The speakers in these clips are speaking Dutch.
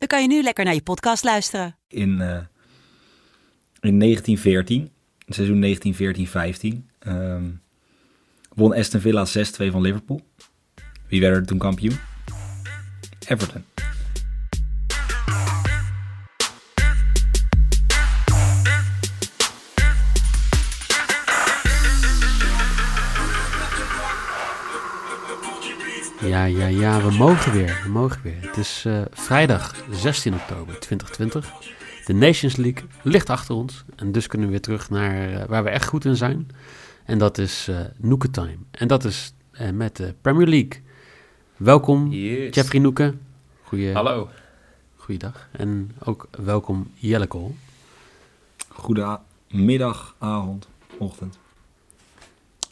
dan kan je nu lekker naar je podcast luisteren. In, eh, in 1914, seizoen 1914-15, ehm, won Aston Villa 6-2 van Liverpool. Wie werden er toen kampioen? Everton. Ja, ja, ja, we mogen weer. We mogen weer. Het is eh, vrijdag 16 oktober 2020. De Nations League ligt achter ons. En dus kunnen we weer terug naar eh, waar we echt goed in zijn. En dat is uh, Noeke Time. En dat is met de Premier League. Welkom, Yes. Jeffrey Noeke. Goeie, Hallo. Goeiedag. En ook welkom, Jelle Kool. Goedemiddag, avond, ochtend.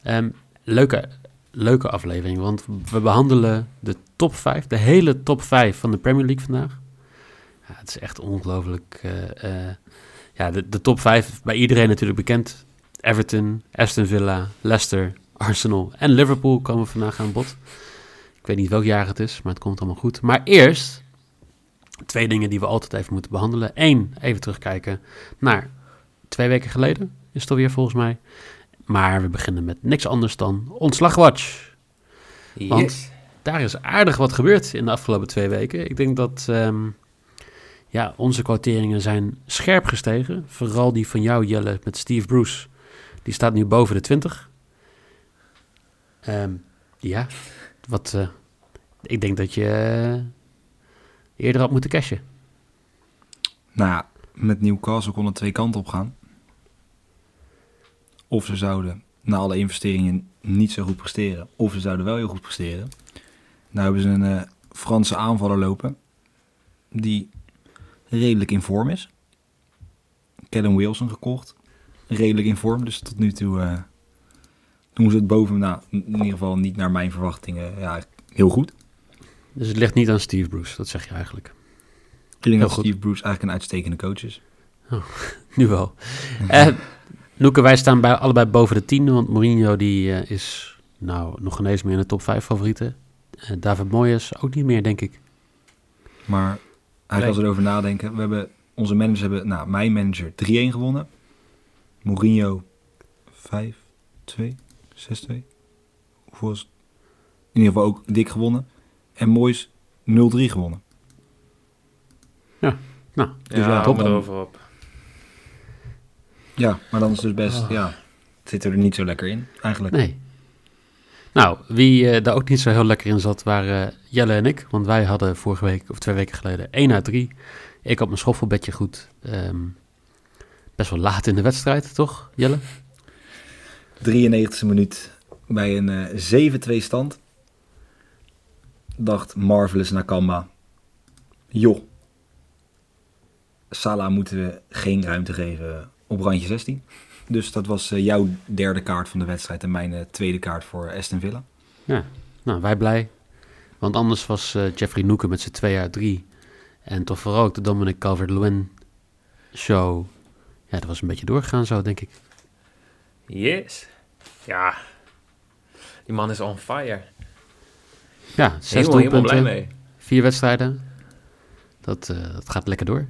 Ehm, leuke, leuke aflevering, want we behandelen de top 5, de hele top 5 van de Premier League vandaag. Ja, het is echt ongelooflijk. eh, eh, ja, de, de top 5 bij iedereen natuurlijk bekend. Everton, Aston Villa, Leicester, Arsenal en Liverpool komen vandaag aan bod. Ik weet niet welk jaar het is, maar het komt allemaal goed. Maar eerst twee dingen die we altijd even moeten behandelen. Eén, even terugkijken naar twee weken geleden, is het alweer volgens mij. Maar we beginnen met niks anders dan Ontslagwatch. Want- Yes. Daar is aardig wat gebeurd in de afgelopen twee weken. Ik denk dat ehm, ja, onze quoteringen zijn scherp gestegen. Vooral die van jou, Jelle, met Steve Bruce. Die staat nu boven de 20. Ehm, ja, wat, eh, ik denk dat je eh, eerder had moeten cashen. Nou met Newcastle kon het twee kanten op gaan. Of ze zouden na alle investeringen niet zo goed presteren. Of ze zouden wel heel goed presteren. Nou hebben ze een eh, Franse aanvaller lopen. Die redelijk in vorm is. Callum Wilson gekocht. Redelijk in vorm. Dus tot nu toe eh, doen ze het boven. Nou, in ieder geval niet naar mijn verwachtingen. Ja, heel goed. Dus het ligt niet aan Steve Bruce, dat zeg je eigenlijk. Ik denk dat. Steve Bruce eigenlijk een uitstekende coach is. Nu wel. Eh Noeke, wij staan bij, allebei boven de 10, want Mourinho die, eh, is nou, nog ineens meer in de top 5 favorieten. Eh, David Moyes ook niet meer, denk ik. Maar eigenlijk als we erover nadenken, we hebben, onze managers hebben, nou, mijn manager 3-1 gewonnen. Mourinho 5-2, 6-2. Hoeveel is het? In ieder geval ook dik gewonnen. En Moyes 0-3 gewonnen. Nou, Dus ja, ja, erover op. Ja, maar dan is het dus best, Oh. ja, het zit er niet zo lekker in, eigenlijk. nee. Nou, wie eh, daar ook niet zo heel lekker in zat, waren eh, Jelle en ik. Want wij hadden vorige week, of twee weken geleden, 1 uit 3. Ik had mijn schoffelbedje goed. Ehm, best wel laat in de wedstrijd, toch, Jelle? 93e minuut bij een eh 7-2 stand. Dacht Marvelous Nakamba. Joh. Salah moeten we geen ruimte geven op randje 16. Dus dat was eh, jouw derde kaart van de wedstrijd en mijn eh, tweede kaart voor Aston Villa. Ja, nou, wij blij. Want anders was eh, Jeffrey Noeken met zijn 2 uit 3. En toch vooral ook de Dominic Calvert-Lewin show. Ja, dat was een beetje doorgegaan zo, denk ik. Yes. Ja. Die man is on fire. Ja, zes Helemaal, helemaal doelpunten, blij mee. vier wedstrijden. Dat, eh, dat gaat lekker door.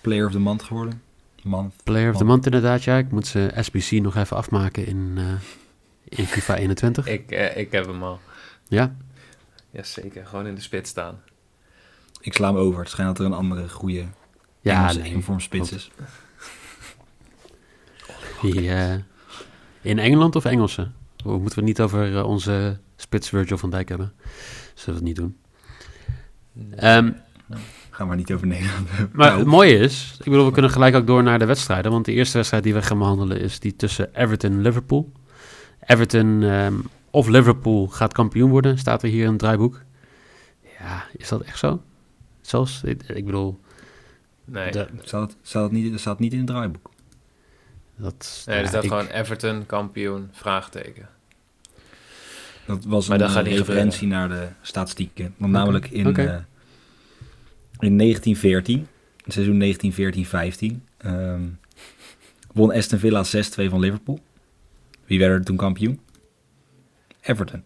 Player of the month geworden. Man. Player of the month inderdaad, ja. Ik moet ze SBC nog even afmaken in, eh, in FIFA 21. Ik, eh, ik heb hem al. Ja, Jazeker, gewoon in de spits staan. Ik sla hem over. Het schijnt dat er een andere goede ja Engelse nee. inform spits is. Die, eh, in Engeland of Engelse? We moeten we het niet over onze spits Virgil van Dijk hebben. Zullen we het niet doen. Ehm, Gaan we maar niet over Nederland. Maar Nou, het mooie is, ik bedoel, we kunnen gelijk ook door naar de wedstrijden. Want de eerste wedstrijd die we gaan behandelen is die tussen Everton en Liverpool. Everton ehm, of Liverpool gaat kampioen worden, staat er hier in het draaiboek. Ja, is dat echt zo? Zelfs, ik, ik bedoel, Nee, De- Staat, staat, niet, dat staat niet in het draaiboek. dat, nee er ja, staat ik- gewoon Everton, kampioen, vraagteken. Dat was Maar een dat gaat niet referentie naar de statistieken. Want namelijk in, Oké. eh, in 1914, het seizoen 1914-15, ehm, won Aston Villa 6-2 van Liverpool. Wie werden er toen kampioen? Everton.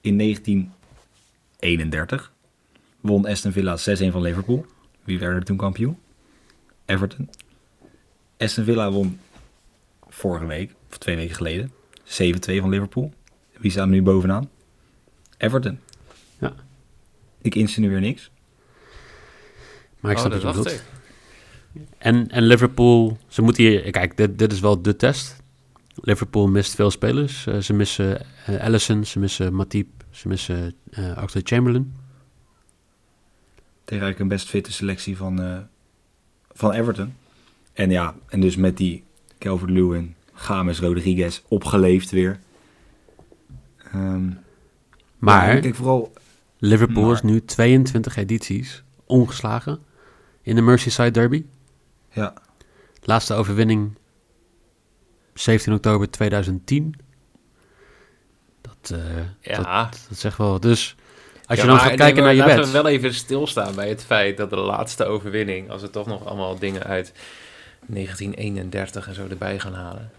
In 1931 won Aston Villa 6-1 van Liverpool. Wie werden er toen kampioen? Everton. Aston Villa won vorige week, of twee weken geleden, 7-2 van Liverpool. Wie staat er nu bovenaan? Everton. Ja. Ik insinueer niks. Maar ik oh, snap dat wat je dacht bedoelt. ik. En, en Liverpool, ze moeten hier... Kijk, dit, dit is wel de test. Liverpool mist veel spelers. Eh, ze missen eh, Allison, ze missen Matip, ze missen eh Oxlade Chamberlain. Tegen eigenlijk een best fitte selectie van, eh, van Everton. En ja, en dus met die Calvert-Lewin, James Rodriguez opgeleefd weer. Ehm, Maar ja, kijk vooral... Liverpool maar- is nu 22 edities ongeslagen in de Merseyside Derby. Ja, Laatste overwinning 17 oktober 2010. Dat, eh, Ja. dat, dat zegt wel. wat. Dus als je dan gaat kijken nee, naar maar je laten bed. we wel even stilstaan bij het feit dat de laatste overwinning, als we toch nog allemaal dingen uit 1931 en zo erbij gaan halen,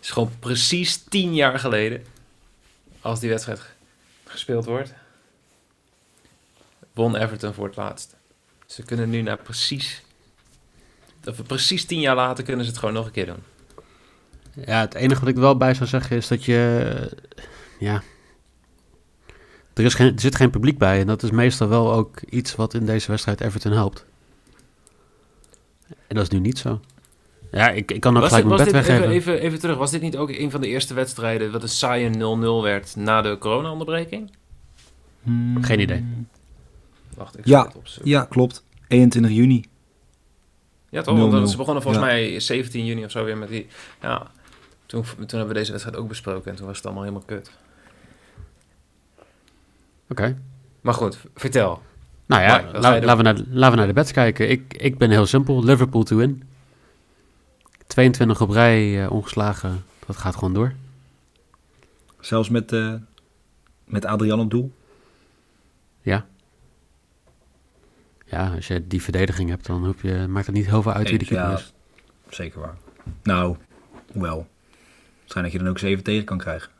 is gewoon precies tien jaar geleden, als die wedstrijd gespeeld wordt, won Everton voor het laatst. Ze kunnen nu naar precies, of precies tien jaar later kunnen ze het gewoon nog een keer doen. Ja, het enige wat ik er wel bij zou zeggen is dat je... eh, Ja... Er, is geen, er zit geen publiek bij en dat is meestal wel ook iets wat in deze wedstrijd Everton helpt. En dat is nu niet zo. Ja, ik, ik kan ook Was gelijk dit- mijn was bed dit- weggeven. even, even, even terug, was dit niet ook een van de eerste wedstrijden wat een saaie 0-0 werd na de corona-onderbreking? Geen idee. Wacht, ik Ja, opzoeken. Ja, klopt. 21 juni. Ja, toch? Want 0-0. ze begonnen volgens Ja. mij 17 juni of zo weer met die... Ja, toen, toen hebben we deze wedstrijd ook besproken en toen was het allemaal helemaal kut. Oké. Maar goed, vertel. Nou ja, la- laten, we naar, laten we naar de bets kijken. Ik, ik ben heel simpel. Liverpool to win. 22 op rij eh, ongeslagen. Dat gaat gewoon door. Zelfs met, eh, met Adrian op doel. Ja. Ja, als je die verdediging hebt, dan hoef je, maakt het niet heel veel uit wie de keeper ja, is. Zeker waar. Nou, hoewel. Waarschijnlijk dat je dan ook 7 tegen kan krijgen.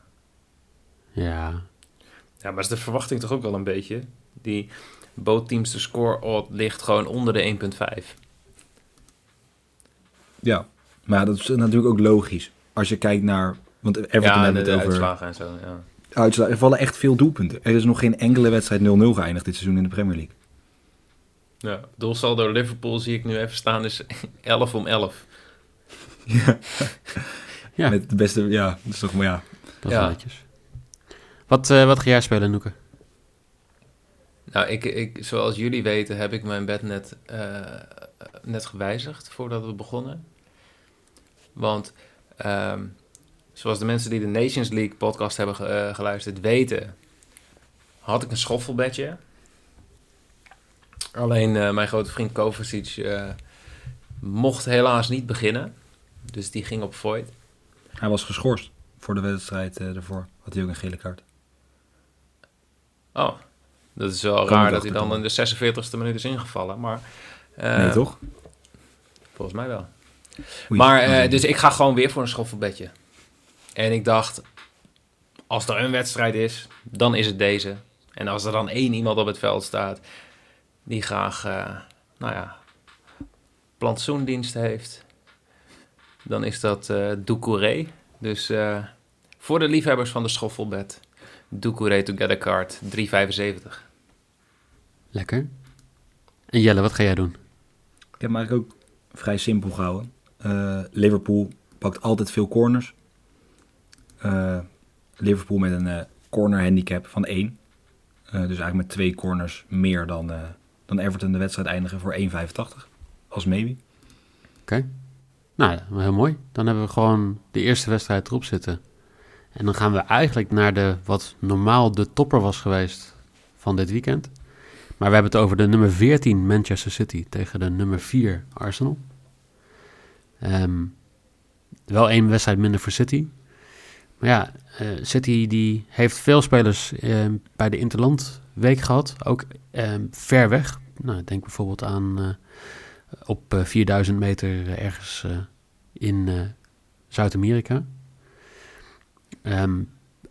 Ja. Ja, maar is de verwachting toch ook wel een beetje? Die both teams de score odd ligt gewoon onder de 1.5. Ja. Maar dat is natuurlijk ook logisch. Als je kijkt naar... Want Everton ja, de, het de over... uitslagen en zo, ja. Uitslagen. Er vallen echt veel doelpunten. Er is nog geen enkele wedstrijd 0-0 geëindigd dit seizoen in de Premier League. Ja. Doelsaldo Liverpool zie ik nu even staan is 11 om 11. Ja, Met de beste... Ja, dat is toch maar ja. dat is Ja. wel netjes. Wat, eh, wat ga jij spelen, Noeke? Nou, ik, ik, zoals jullie weten heb ik mijn bed net, eh, net gewijzigd voordat we begonnen. Want ehm, zoals de mensen die de Nations League podcast hebben ge- eh, geluisterd weten, had ik een schoffelbedje. Alleen eh, mijn grote vriend Kovacic eh, mocht helaas niet beginnen. Dus die ging op void. Hij was geschorst voor de wedstrijd eh, ervoor. Had hij ook een gele kaart. Oh, dat is wel raar dat hij dan in de 46e minuut is ingevallen. Maar nee, toch? volgens mij wel. Oei. Maar, Oei. dus ik ga gewoon weer voor een schoffelbedje. En ik dacht, als er een wedstrijd is, dan is het deze. En als er dan één iemand op het veld staat die graag, eh, nou ja, plantsoendienst heeft, dan is dat eh Doucouré. Dus eh, voor de liefhebbers van de schoffelbed, Doucouré to get a card, 3,75. Lekker. En Jelle, wat ga jij doen? Ik heb eigenlijk ook vrij simpel gehouden. Eh, Liverpool pakt altijd veel corners. Eh, Liverpool met een corner handicap van 1. Eh, dus eigenlijk met twee corners meer dan, eh, dan Everton de wedstrijd eindigen voor 1,85. Als maybe. Nou, ja, heel mooi. Dan hebben we gewoon de eerste wedstrijd erop zitten. En dan gaan we eigenlijk naar de wat normaal de topper was geweest van dit weekend. Maar we hebben het over de nummer 14 Manchester City tegen de nummer 4 Arsenal. Ehm, wel één wedstrijd minder voor City. Maar ja, eh, City die heeft veel spelers ehm, bij de Interland week gehad. Ook ehm, ver weg. Nou, denk bijvoorbeeld aan eh, op eh, 4000 meter ergens eh, in eh, Zuid-Amerika. Ehm,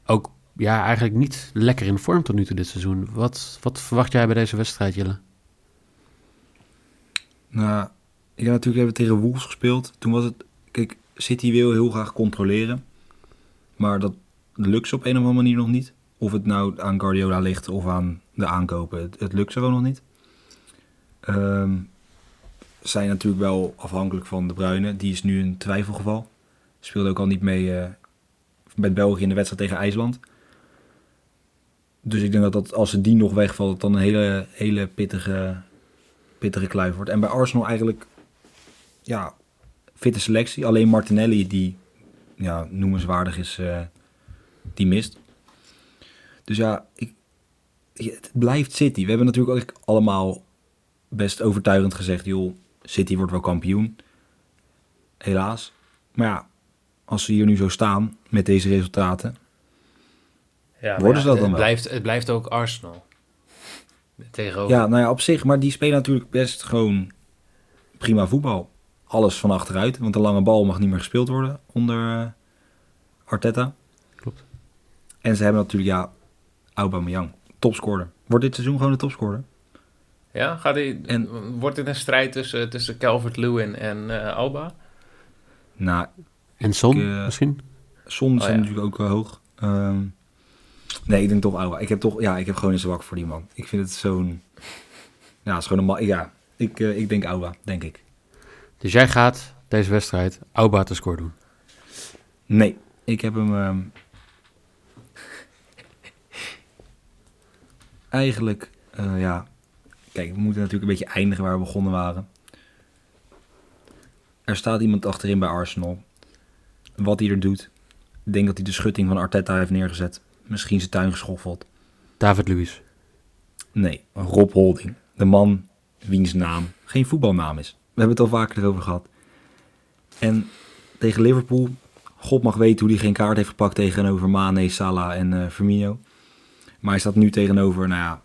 ook ja, eigenlijk niet lekker in vorm tot nu toe dit seizoen. Wat, wat verwacht jij bij deze wedstrijd, Jelle? Nou, ik heb natuurlijk tegen Wolves gespeeld. Toen was het... Kijk, City wil heel graag controleren. Maar dat lukt ze op een of andere manier nog niet. Of het nou aan Guardiola ligt of aan de aankopen. Het, lukt ze gewoon nog niet. Ehm zijn natuurlijk wel afhankelijk van De Bruyne. Die is nu een twijfelgeval. Speelde ook al niet mee eh, met België in de wedstrijd tegen IJsland. Dus ik denk dat, dat als ze die nog wegvalt, het dan een hele, hele pittige, pittige kluif wordt. En bij Arsenal eigenlijk, ja, fitte selectie. Alleen Martinelli, die ja, noemenswaardig is, eh, die mist. Dus ja, ik, het blijft City. We hebben natuurlijk ook allemaal best overtuigend gezegd, joh, City wordt wel kampioen. Helaas. Maar ja, als ze hier nu zo staan met deze resultaten. Ja, Worden ze dat het dan wel? Blijft, het blijft ook Arsenal. Tegenover. Ja, nou ja, op zich. Maar die spelen natuurlijk best gewoon prima voetbal. Alles van achteruit. Want de lange bal mag niet meer gespeeld worden onder eh, Arteta. Klopt. En ze hebben natuurlijk, ja, Aubameyang. Topscorer. Wordt dit seizoen gewoon de topscorer? Ja, gaat die, En- wordt dit een strijd tussen, tussen Calvert-Lewin en eh, Alba? Nou, En Son Ik, eh, misschien? Son is Oh, ja. natuurlijk ook wel hoog. Ehm, nee, ik denk toch Auba. Ik heb toch, ja, ik heb gewoon een zwak voor die man. Ik vind het zo'n, ja, het is gewoon een man. Ja, ik, eh, ik denk Auba, denk ik. Dus jij gaat deze wedstrijd Auba te score doen. Nee, ik heb hem eigenlijk, eh, ja, kijk, we moeten natuurlijk een beetje eindigen waar we begonnen waren. Er staat iemand achterin bij Arsenal. Wat hij er doet. Ik denk dat hij de schutting van Arteta heeft neergezet. Misschien zijn tuin geschoffeld. David Luiz. Nee, Rob Holding. De man wiens naam geen voetbalnaam is. We hebben het al vaker erover gehad. En tegen Liverpool, God mag weten hoe hij geen kaart heeft gepakt tegenover Mane, Salah en eh Firmino. Maar hij staat nu tegenover, nou ja,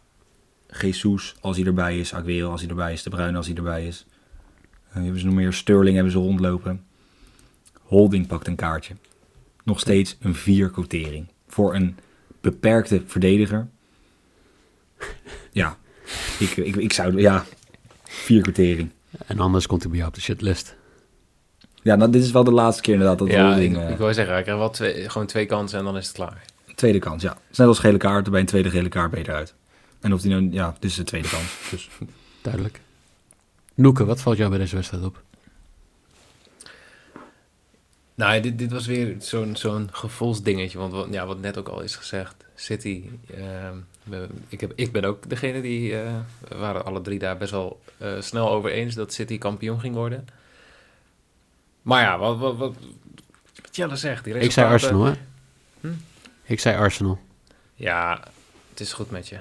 Jesus als hij erbij is, Aguero als hij erbij is, De Bruyne als hij erbij is. Eh, hebben ze nog meer, Sterling hebben ze rondlopen. Holding pakt een kaartje. Nog steeds een 4 quotering. Voor een beperkte verdediger. Ja, ik, ik, ik zou, ja, vier quotering. En anders komt hij bij jou op de shitlist. Ja, nou, dit is wel de laatste keer inderdaad dat ja, Holding... ik, eh, ik wil zeggen, hij krijgt wel twee, gewoon twee kansen en dan is het klaar. Tweede kans, ja. Het is net als gele kaart, bij een tweede gele kaart ben je eruit. En of die nou, ja, dit is de tweede kans. Dus Duidelijk. Noeke, wat valt jou bij deze wedstrijd op? Nou, dit, dit was weer zo'n zo'n gevoelsdingetje. Want wat, ja, wat net ook al is gezegd, City. ehm, ik, heb, ik ben ook degene die. eh, we waren alle drie daar best wel eh, snel over eens dat City kampioen ging worden. Maar ja, wat, wat, wat, wat Jelle zegt. Die Ik zei Arsenal, hè? Hm? Ik zei Arsenal. Ja, het is goed met je.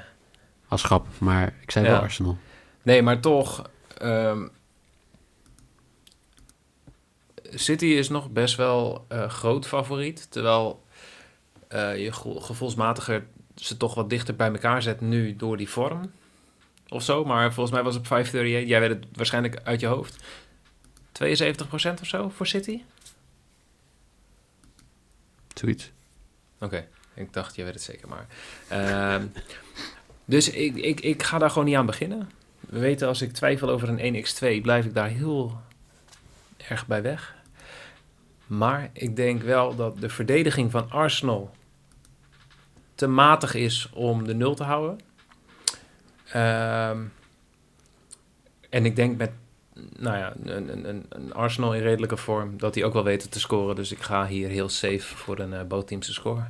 Als grap, maar ik zei Ja. wel Arsenal. Nee, maar toch. ehm, City is nog best wel eh, groot favoriet. Terwijl eh, je gevo- gevoelsmatiger ze toch wat dichter bij elkaar zet nu door die vorm. Of zo. Maar volgens mij was het op 538. Jij weet het waarschijnlijk uit je hoofd. 72% of zo voor City? Zoiets. Oké, ik dacht, je weet het zeker maar. Ehm, dus ik, ik, ik ga daar gewoon niet aan beginnen. We weten, als ik twijfel over een 1x2, blijf ik daar heel erg bij weg. Maar ik denk wel dat de verdediging van Arsenal te matig is om de nul te houden. Ehm, en ik denk met nou ja, een, een, een Arsenal in redelijke vorm, dat die ook wel weten te scoren. Dus ik ga hier heel safe voor een uh, bootteamse score.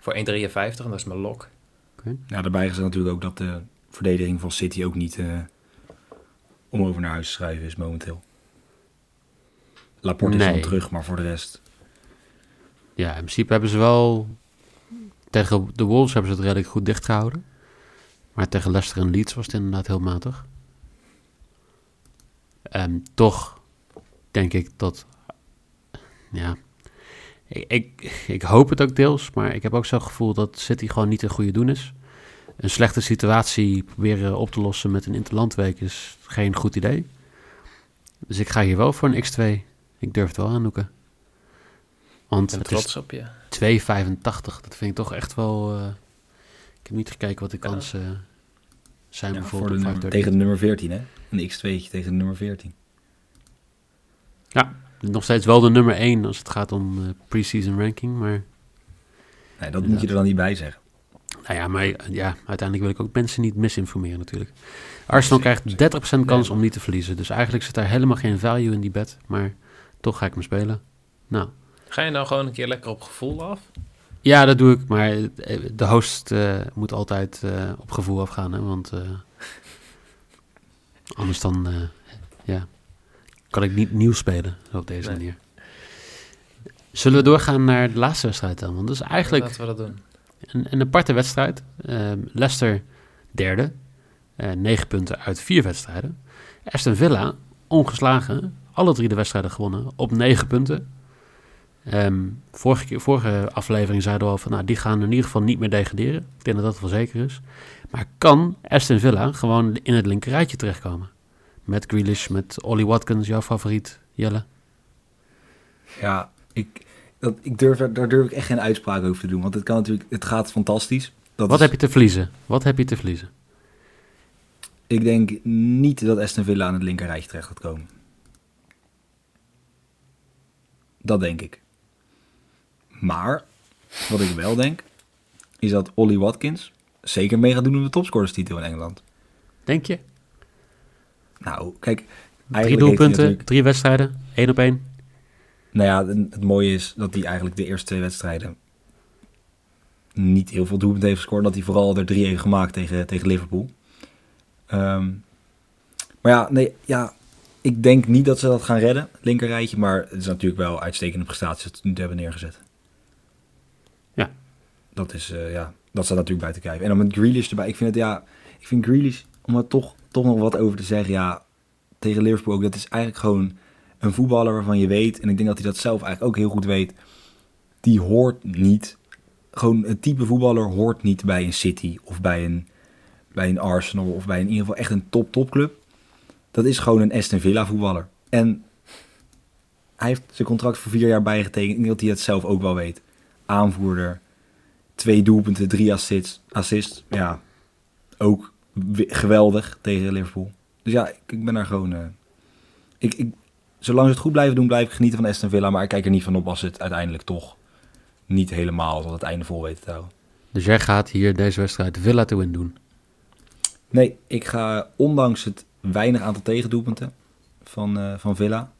Voor 1,53 en dat is mijn lock. ja, daarbij is natuurlijk ook dat de verdediging van City ook niet eh, om over naar huis te schrijven is momenteel. Laporte is dan terug, maar voor de rest... Ja, in principe hebben ze wel... Tegen de Wolves hebben ze het redelijk goed dichtgehouden. Maar tegen Leicester en Leeds was het inderdaad heel matig. En toch denk ik dat... Ja, ik, ik, ik hoop het ook deels, maar ik heb ook zo'n gevoel dat City gewoon niet een goede doen is. Een slechte situatie proberen op te lossen met een interlandweek is geen goed idee. Dus ik ga hier wel voor een x2. Ik durf het wel aandoeken. Want Ik ben het trots is op je. 2,85. Dat vind ik toch echt wel... eh, ik heb niet gekeken wat de Ja. kansen zijn Ja, voor bijvoorbeeld de op nummer, 530. tegen de nummer 14, hè? Een x2'tje tegen de nummer 14. Nog steeds wel de nummer 1 als het gaat om eh pre-season ranking. Maar Nee, dat moet je er dan niet bij zeggen. nou ja, maar ja, uiteindelijk wil ik ook mensen niet misinformeren natuurlijk. Arsenal krijgt 30% kans Nee, om niet te verliezen. Dus eigenlijk zit daar helemaal geen value in die bet. Maar toch ga ik hem spelen. Nou, Ga je nou gewoon een keer lekker op gevoel af? ja, dat doe ik. Maar eh, de host eh, moet altijd eh, op gevoel afgaan. Hè? Want eh, anders dan eh, ja, kan ik niet nieuw spelen op deze Nee. manier. Zullen we doorgaan naar de laatste wedstrijd dan? Want dat is eigenlijk Laten we dat doen. een, een aparte wedstrijd. Ehm, Leicester derde. eh negen punten uit vier wedstrijden. Aston Villa ongeslagen. Alle drie de wedstrijden gewonnen op negen punten. Ehm, vorige, keer, vorige aflevering zeiden we al van... Nou, die gaan in ieder geval niet meer degraderen. Ik denk dat dat wel zeker is. Maar kan Aston Villa gewoon in het linkerrijtje terechtkomen? Met Grealish, met Ollie Watkins, jouw favoriet, Jelle. Ja, ik, dat, ik durf, daar durf ik echt geen uitspraak over te doen. Want het kan natuurlijk, het gaat fantastisch. Dat Wat is- heb je te verliezen? Wat heb je te verliezen? Ik denk niet dat Aston Villa aan het linkerrijtje terecht gaat komen. Dat denk ik. Maar, wat ik wel denk, is dat Ollie Watkins zeker mee gaat doen om de topscorerstitel in Engeland. Denk je? Nou, kijk, Drie doelpunten, drie wedstrijden, één op één. Nou ja, het, mooie is dat hij eigenlijk de eerste twee wedstrijden niet heel veel doelpunten heeft gescoord. Dat hij vooral er drie heeft gemaakt tegen, tegen Liverpool. Ehm, maar ja, nee, ja, ik denk niet dat ze dat gaan redden, linkerrijtje. Maar het is natuurlijk wel uitstekende prestaties dat ze nu hebben neergezet. Ja. Dat is, eh, ja, dat staat natuurlijk buiten kijf. En dan met Grealish erbij. Ik vind het, ja, ik vind Grealish, om er toch, toch nog wat over te zeggen, ja, tegen Liverpool ook. Dat is eigenlijk gewoon een voetballer waarvan je weet, en ik denk dat hij dat zelf eigenlijk ook heel goed weet, die hoort niet, gewoon het type voetballer hoort niet bij een City of bij een, bij een Arsenal of bij in ieder geval echt een top-topclub. Dat is gewoon een Aston Villa voetballer. En hij heeft zijn contract voor vier jaar bijgetekend. Ik denk dat hij het zelf ook wel weet. Aanvoerder, twee doelpunten, drie assists. assists ja, ook geweldig tegen Liverpool. Dus ja, ik, ik ben daar gewoon... eh, ik, ik, zolang ze het goed blijven doen, blijf ik genieten van Aston Villa. Maar ik kijk er niet van op als het uiteindelijk toch niet helemaal tot het einde vol weten te houden. Dus jij gaat hier deze wedstrijd Villa te win doen. Nee, ik ga ondanks het weinig aantal tegendoelpunten van, eh, van Villa.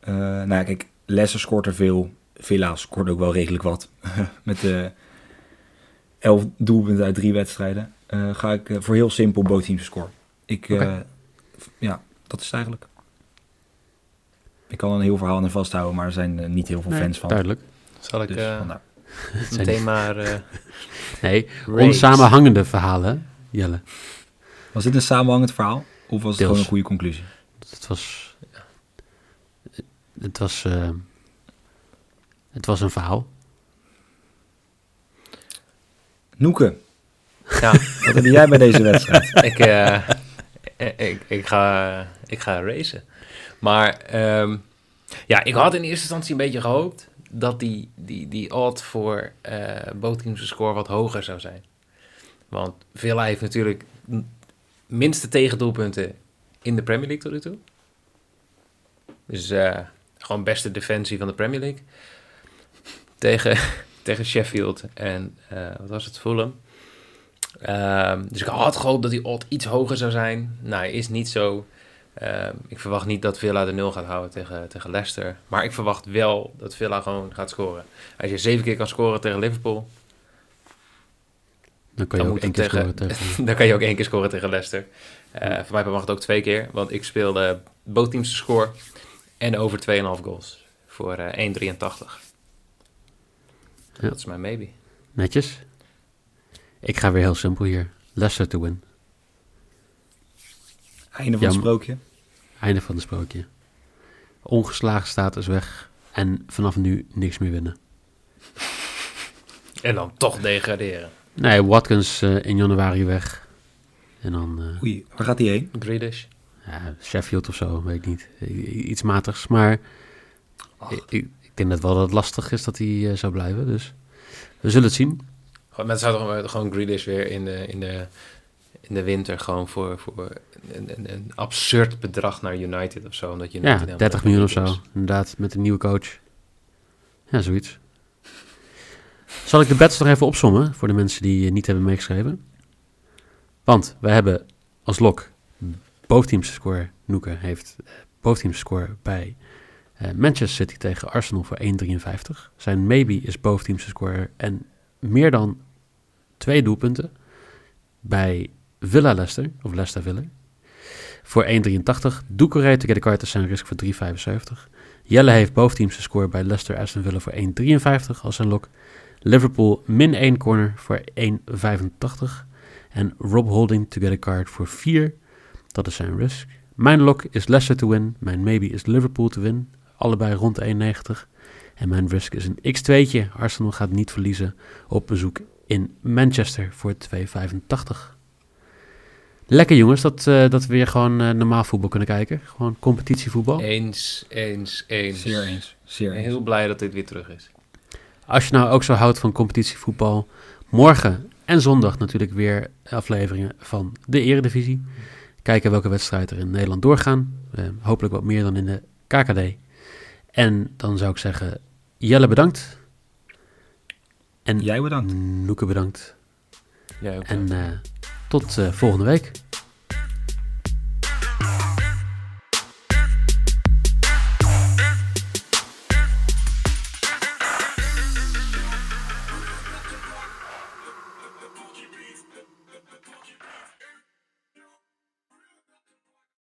Eh, nou ja, kijk, Leicester scoort er veel. Villa scoort ook wel redelijk wat. Met de elf doelpunten uit drie wedstrijden. Eh, ga ik eh, voor heel simpel bootteams score. Ik, eh, ja, dat is het eigenlijk. Ik kan een heel verhaal aan vasthouden, maar er zijn niet heel veel Nee, fans van. Duidelijk. Zal ik Dus eh, meteen maar... eh Nee, onsamenhangende verhalen, Jelle. Was dit een samenhangend verhaal? Of was het Deels. gewoon een goede conclusie? Het was... Het was... eh, het was een verhaal. Noeke, Ja, wat heb jij bij deze wedstrijd? ik, eh, ik, ik, ga, ik ga racen. Maar ehm, ja, ik had in eerste instantie een beetje gehoopt dat die, die, die odd voor bootteams score wat hoger zou zijn. Want Villa heeft natuurlijk minste tegendoelpunten in de Premier League tot nu toe. Dus eh, gewoon beste defensie van de Premier League. Tegen, tegen Sheffield en wat was het, Fulham. Ehm, dus ik had gehoopt dat die odd iets hoger zou zijn. Nou, is niet zo. Ehm, ik verwacht niet dat Villa de nul gaat houden tegen, tegen Leicester. Maar ik verwacht wel dat Villa gewoon gaat scoren. Als je zeven keer kan scoren tegen Liverpool, Dan kan je Dan ook één keer tegen- scoren tegen... dan kan je ook één keer scoren tegen Leicester. Eh voor mij mag het ook twee keer, want ik speelde bootteams te score en over 2,5 goals voor eh 1,83. Ja. Dat is mijn maybe. Netjes. Ik ga weer heel simpel hier. Leicester to win. Einde van het sprookje. Einde van het sprookje. Ongeslagen status weg. En vanaf nu niks meer winnen. En dan toch degraderen. Nee, Watkins eh, in januari weg. En dan eh, Oei, waar gaat hij heen? Grealish. ja, Sheffield of zo, weet ik niet. Iets matigs. Maar ik, ik ik denk dat wel dat het lastig is dat hij eh, zou blijven. Dus we zullen het zien. Mensen zouden gewoon, Grealish weer in de, in de, in de winter gewoon voor, voor een, een, een absurd bedrag naar United of zo. Omdat United Ja, helemaal 30 miljoen of zo. Inderdaad, met een nieuwe coach. Ja, zoiets. Zal ik de bets nog even opsommen voor de mensen die eh, niet hebben meegeschreven? Want we hebben als lok boventeams score. Noeke heeft eh, boventeams score bij eh, Manchester City tegen Arsenal voor 1,53. Zijn maybe is boventeams score en meer dan twee doelpunten bij Villa Leicester, of Leicester Villa, voor 1,83. Doucouré to get a card is zijn risk voor 3,75. Jelle heeft boventeams score bij Leicester Aston Villa voor 1,53 als zijn lok. Liverpool min 1 corner voor 1,85. En Rob Holding to get a card voor 4. Dat is zijn risk. Mijn lok is Leicester to win. Mijn maybe is Liverpool to win. Allebei rond de 1,90. En mijn risk is een x2'tje. Arsenal gaat niet verliezen op bezoek in Manchester voor 2,85. Lekker jongens, dat, eh, dat we weer gewoon eh, normaal voetbal kunnen kijken. Gewoon competitievoetbal. Eens, eens, eens. Zeer eens. Zeer eens. Heel blij dat dit weer terug is. Als je nou ook zo houdt van competitievoetbal, morgen en zondag natuurlijk weer afleveringen van de Eredivisie. Kijken welke wedstrijden er in Nederland doorgaan. Eh, hopelijk wat meer dan in de KKD. En dan zou ik zeggen, Jelle bedankt. En Jij bedankt. Noeke bedankt. Jij ook. En eh, tot eh, volgende week.